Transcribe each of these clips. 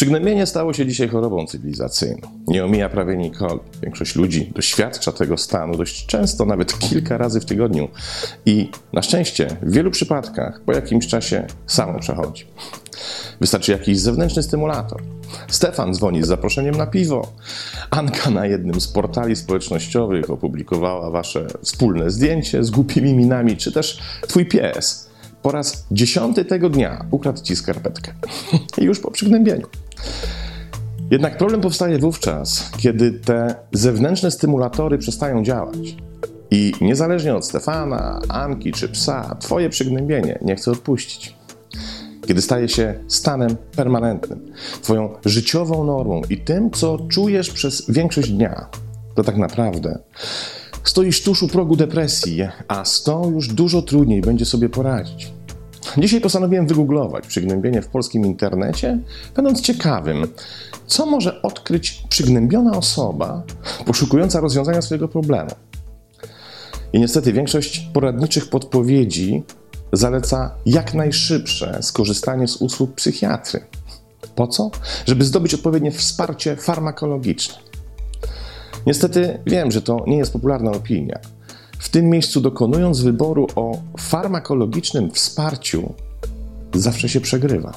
Przygnębienie stało się dzisiaj chorobą cywilizacyjną. Nie omija prawie nikogo. Większość ludzi doświadcza tego stanu dość często, nawet kilka razy w tygodniu. I na szczęście w wielu przypadkach po jakimś czasie samo przechodzi. Wystarczy jakiś zewnętrzny stymulator. Stefan dzwoni z zaproszeniem na piwo. Anka na jednym z portali społecznościowych opublikowała wasze wspólne zdjęcie z głupimi minami, czy też twój pies po raz dziesiąty tego dnia ukradł ci skarpetkę. I już po przygnębieniu. Jednak problem powstaje wówczas, kiedy te zewnętrzne stymulatory przestają działać. I niezależnie od Stefana, Anki czy psa, twoje przygnębienie nie chce odpuścić. Kiedy staje się stanem permanentnym, twoją życiową normą i tym, co czujesz przez większość dnia, to tak naprawdę stoisz tuż u progu depresji, a z tą już dużo trudniej będzie sobie poradzić. Dzisiaj postanowiłem wygooglować przygnębienie w polskim internecie, będąc ciekawym, co może odkryć przygnębiona osoba poszukująca rozwiązania swojego problemu. I niestety większość poradniczych podpowiedzi zaleca jak najszybsze skorzystanie z usług psychiatry. Po co? Żeby zdobyć odpowiednie wsparcie farmakologiczne. Niestety wiem, że to nie jest popularna opinia. W tym miejscu, dokonując wyboru o farmakologicznym wsparciu, zawsze się przegrywa.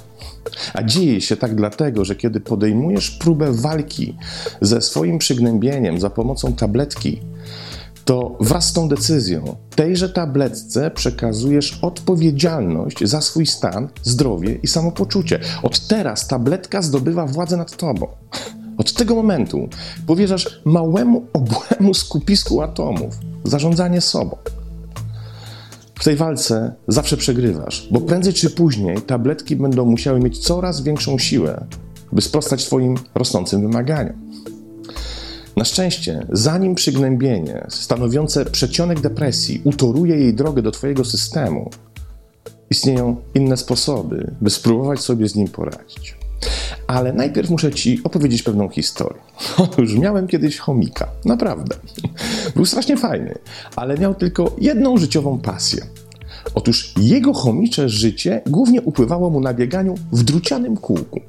A dzieje się tak dlatego, że kiedy podejmujesz próbę walki ze swoim przygnębieniem za pomocą tabletki, to wraz z tą decyzją tejże tabletce przekazujesz odpowiedzialność za swój stan, zdrowie i samopoczucie. Od teraz tabletka zdobywa władzę nad tobą. Od tego momentu powierzasz małemu, obłemu skupisku atomów zarządzanie sobą. W tej walce zawsze przegrywasz, bo prędzej czy później tabletki będą musiały mieć coraz większą siłę, by sprostać Twoim rosnącym wymaganiom. Na szczęście, zanim przygnębienie stanowiące przedsionek depresji utoruje jej drogę do Twojego systemu, istnieją inne sposoby, by spróbować sobie z nim poradzić. Ale najpierw muszę Ci opowiedzieć pewną historię. Otóż miałem kiedyś chomika, naprawdę. Był strasznie fajny, ale miał tylko jedną życiową pasję. Otóż jego chomicze życie głównie upływało mu na bieganiu w drucianym kółku.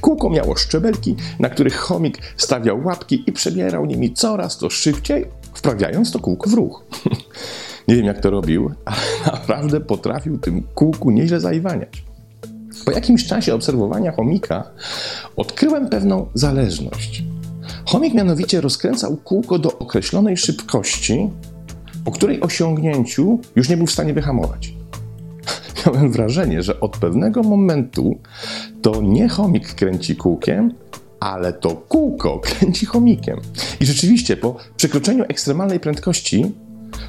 Kółko miało szczebelki, na których chomik stawiał łapki i przebierał nimi coraz to szybciej, wprawiając to kółko w ruch. Nie wiem jak to robił, ale naprawdę potrafił tym kółku nieźle zaiwaniać. Po jakimś czasie obserwowania chomika odkryłem pewną zależność. Chomik mianowicie rozkręcał kółko do określonej szybkości, po której osiągnięciu już nie był w stanie wyhamować. Miałem wrażenie, że od pewnego momentu to nie chomik kręci kółkiem, ale to kółko kręci chomikiem. I rzeczywiście po przekroczeniu ekstremalnej prędkości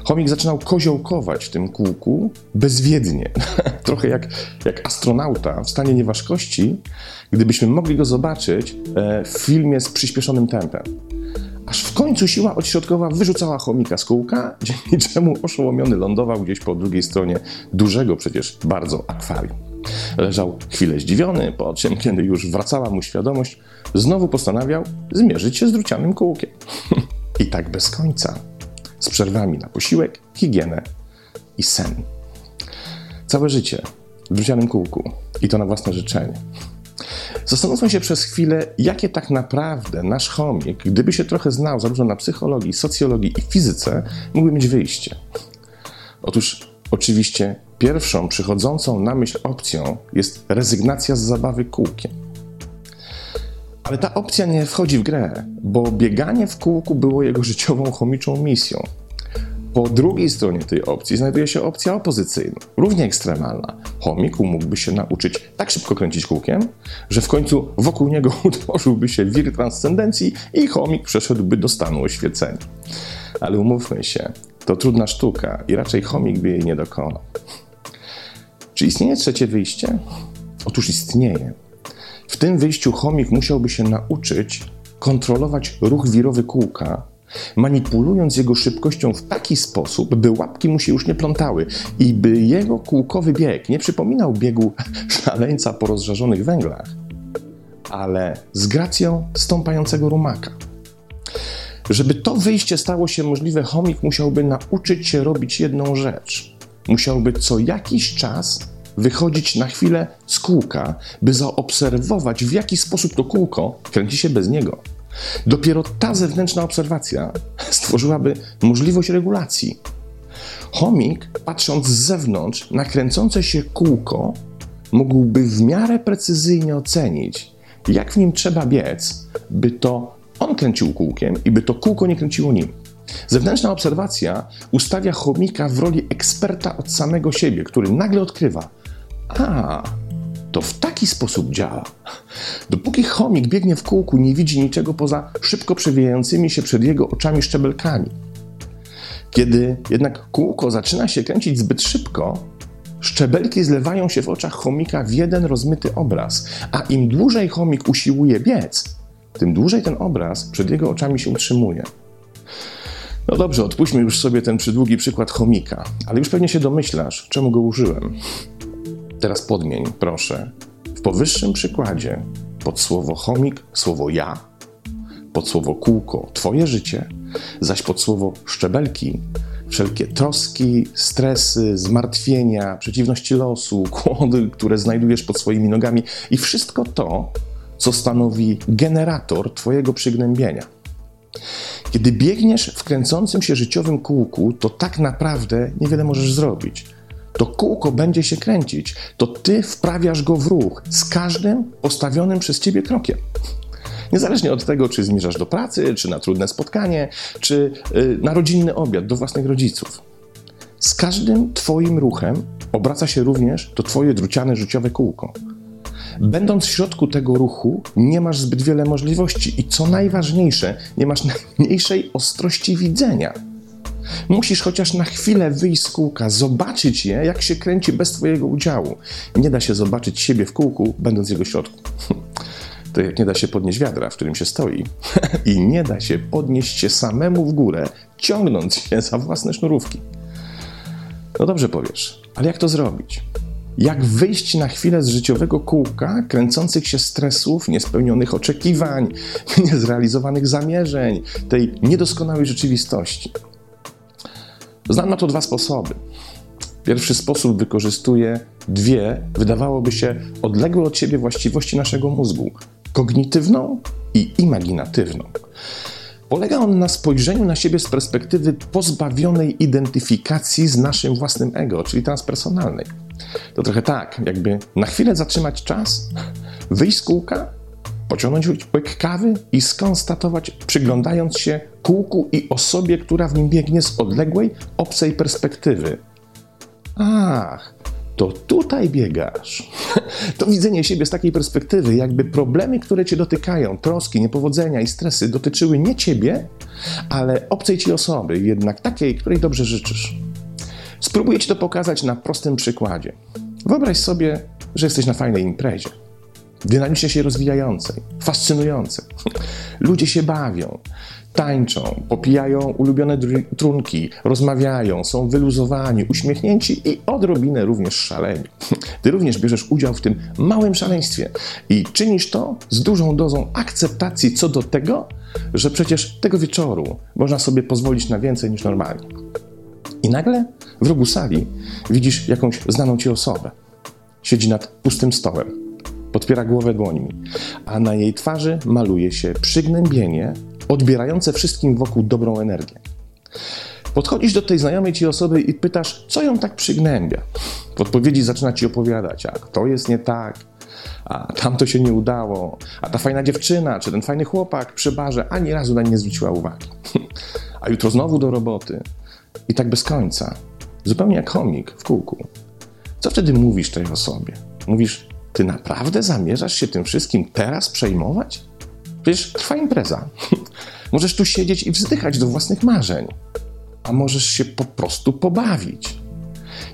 Chomik zaczynał koziołkować w tym kółku bezwiednie. Trochę jak, jak astronauta w stanie nieważkości, gdybyśmy mogli go zobaczyć e, w filmie z przyspieszonym tempem. Aż w końcu siła odśrodkowa wyrzucała chomika z kółka, dzięki czemu oszołomiony lądował gdzieś po drugiej stronie dużego przecież bardzo akwarium. Leżał chwilę zdziwiony, po czym, kiedy już wracała mu świadomość, znowu postanawiał zmierzyć się z drucianym kółkiem. I tak bez końca z przerwami na posiłek, higienę i sen. Całe życie w drucianym kółku i to na własne życzenie. Zastanówmy się przez chwilę, jakie tak naprawdę nasz chomik, gdyby się trochę znał zarówno na psychologii, socjologii i fizyce, mógłby mieć wyjście. Otóż oczywiście pierwszą przychodzącą na myśl opcją jest rezygnacja z zabawy kółkiem. Ale ta opcja nie wchodzi w grę, bo bieganie w kółku było jego życiową chomiczą misją. Po drugiej stronie tej opcji znajduje się opcja opozycyjna, równie ekstremalna. Chomik mógłby się nauczyć tak szybko kręcić kółkiem, że w końcu wokół niego utworzyłby się wir transcendencji i chomik przeszedłby do stanu oświecenia. Ale umówmy się, to trudna sztuka i raczej chomik by jej nie dokonał. Czy istnieje trzecie wyjście? Otóż istnieje. W tym wyjściu chomik musiałby się nauczyć kontrolować ruch wirowy kółka, manipulując jego szybkością w taki sposób, by łapki mu się już nie plątały i by jego kółkowy bieg nie przypominał biegu szaleńca po rozżarzonych węglach, ale z gracją stąpającego rumaka. żeby to wyjście stało się możliwe, chomik musiałby nauczyć się robić jedną rzecz. Musiałby co jakiś czas wychodzić na chwilę z kółka, by zaobserwować, w jaki sposób to kółko kręci się bez niego. Dopiero ta zewnętrzna obserwacja stworzyłaby możliwość regulacji. Chomik, patrząc z zewnątrz na kręcące się kółko, mógłby w miarę precyzyjnie ocenić, jak w nim trzeba biec, by to on kręcił kółkiem i by to kółko nie kręciło nim. Zewnętrzna obserwacja ustawia chomika w roli eksperta od samego siebie, który nagle odkrywa: A, to w taki sposób działa. Dopóki chomik biegnie w kółku, nie widzi niczego poza szybko przewijającymi się przed jego oczami szczebelkami. Kiedy jednak kółko zaczyna się kręcić zbyt szybko, szczebelki zlewają się w oczach chomika w jeden rozmyty obraz, a im dłużej chomik usiłuje biec, tym dłużej ten obraz przed jego oczami się utrzymuje. No dobrze, odpuśćmy już sobie ten przydługi przykład chomika, ale już pewnie się domyślasz, czemu go użyłem. Teraz podmień, proszę, w powyższym przykładzie pod słowo chomik słowo ja, pod słowo kółko twoje życie, zaś pod słowo szczebelki wszelkie troski, stresy, zmartwienia, przeciwności losu, kłody, które znajdujesz pod swoimi nogami i wszystko to, co stanowi generator Twojego przygnębienia. Kiedy biegniesz w kręcącym się życiowym kółku, to tak naprawdę niewiele możesz zrobić. To kółko będzie się kręcić, to Ty wprawiasz go w ruch z każdym postawionym przez Ciebie krokiem. Niezależnie od tego, czy zmierzasz do pracy, czy na trudne spotkanie, czy y, na rodzinny obiad do własnych rodziców. Z każdym Twoim ruchem obraca się również to Twoje druciane życiowe kółko. Będąc w środku tego ruchu, nie masz zbyt wiele możliwości i co najważniejsze, nie masz najmniejszej ostrości widzenia. Musisz chociaż na chwilę wyjść z kółka, zobaczyć je, jak się kręci bez Twojego udziału. Nie da się zobaczyć siebie w kółku, będąc w jego środku. To jak nie da się podnieść wiadra, w którym się stoi, i nie da się podnieść się samemu w górę, ciągnąc się za własne sznurówki. No dobrze powiesz, ale jak to zrobić? Jak wyjść na chwilę z życiowego kółka kręcących się stresów, niespełnionych oczekiwań, niezrealizowanych zamierzeń, tej niedoskonałej rzeczywistości? Znam na to dwa sposoby. Pierwszy sposób wykorzystuje dwie, wydawałoby się, odległe od siebie właściwości naszego mózgu kognitywną i imaginatywną. Polega on na spojrzeniu na siebie z perspektywy pozbawionej identyfikacji z naszym własnym ego, czyli transpersonalnej. To trochę tak, jakby na chwilę zatrzymać czas, wyjść z kółka, pociągnąć łyk kawy i skonstatować, przyglądając się kółku i osobie, która w nim biegnie z odległej, obcej perspektywy. Ach, to tutaj biegasz. To widzenie siebie z takiej perspektywy, jakby problemy, które cię dotykają, troski, niepowodzenia i stresy dotyczyły nie ciebie, ale obcej ci osoby, jednak takiej, której dobrze życzysz. Spróbuję ci to pokazać na prostym przykładzie. Wyobraź sobie, że jesteś na fajnej imprezie dynamicznie się rozwijającej, fascynującej. Ludzie się bawią, tańczą, popijają ulubione trunki, rozmawiają, są wyluzowani, uśmiechnięci i odrobinę również szaleni. Ty również bierzesz udział w tym małym szaleństwie i czynisz to z dużą dozą akceptacji co do tego, że przecież tego wieczoru można sobie pozwolić na więcej niż normalnie. I nagle w rogu sali widzisz jakąś znaną ci osobę. Siedzi nad pustym stołem podpiera głowę dłońmi, a na jej twarzy maluje się przygnębienie, odbierające wszystkim wokół dobrą energię. Podchodzisz do tej znajomej ci osoby i pytasz, co ją tak przygnębia. W odpowiedzi zaczyna ci opowiadać, jak to jest nie tak, a tam to się nie udało, a ta fajna dziewczyna, czy ten fajny chłopak przy barze ani razu na nie zwróciła uwagi. A jutro znowu do roboty. I tak bez końca. Zupełnie jak chomik w kółku. Co wtedy mówisz tej osobie? Mówisz, ty naprawdę zamierzasz się tym wszystkim teraz przejmować? Przecież trwa impreza. możesz tu siedzieć i wzdychać do własnych marzeń, a możesz się po prostu pobawić.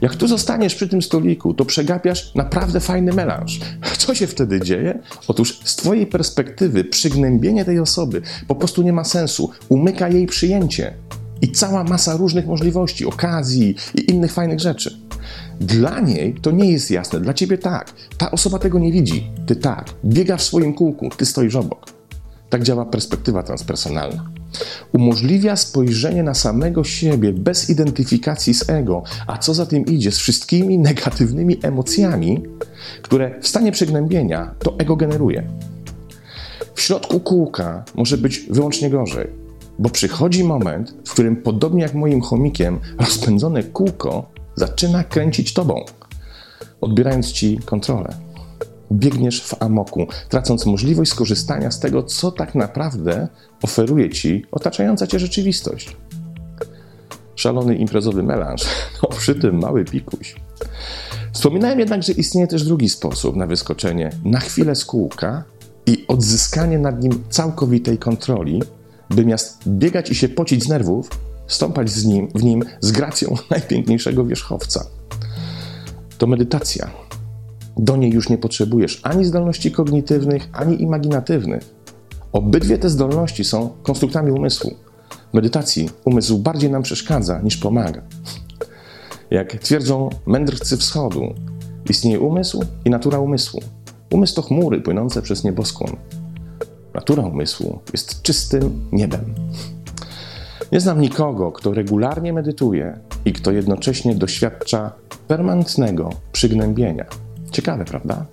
Jak tu zostaniesz przy tym stoliku, to przegapiasz naprawdę fajny melanż. Co się wtedy dzieje? Otóż z Twojej perspektywy przygnębienie tej osoby po prostu nie ma sensu. Umyka jej przyjęcie i cała masa różnych możliwości, okazji i innych fajnych rzeczy. Dla niej to nie jest jasne, dla ciebie tak. Ta osoba tego nie widzi, ty tak. Biegasz w swoim kółku, ty stoisz obok. Tak działa perspektywa transpersonalna. Umożliwia spojrzenie na samego siebie bez identyfikacji z ego, a co za tym idzie, z wszystkimi negatywnymi emocjami, które w stanie przygnębienia to ego generuje. W środku kółka może być wyłącznie gorzej, bo przychodzi moment, w którym podobnie jak moim chomikiem, rozpędzone kółko zaczyna kręcić tobą, odbierając ci kontrolę. Biegniesz w amoku, tracąc możliwość skorzystania z tego, co tak naprawdę oferuje ci otaczająca cię rzeczywistość. Szalony imprezowy melanż, no przy tym mały pikuś. Wspominałem jednak, że istnieje też drugi sposób na wyskoczenie na chwilę z kółka i odzyskanie nad nim całkowitej kontroli, by miast biegać i się pocić z nerwów, stąpać z nim, w nim z gracją najpiękniejszego wierzchowca. To medytacja. Do niej już nie potrzebujesz ani zdolności kognitywnych, ani imaginatywnych. Obydwie te zdolności są konstruktami umysłu. W medytacji umysł bardziej nam przeszkadza niż pomaga. Jak twierdzą mędrcy wschodu, istnieje umysł i natura umysłu. Umysł to chmury płynące przez nieboskłon. Natura umysłu jest czystym niebem. Nie znam nikogo, kto regularnie medytuje i kto jednocześnie doświadcza permanentnego przygnębienia. Ciekawe, prawda?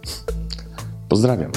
Pozdrawiam.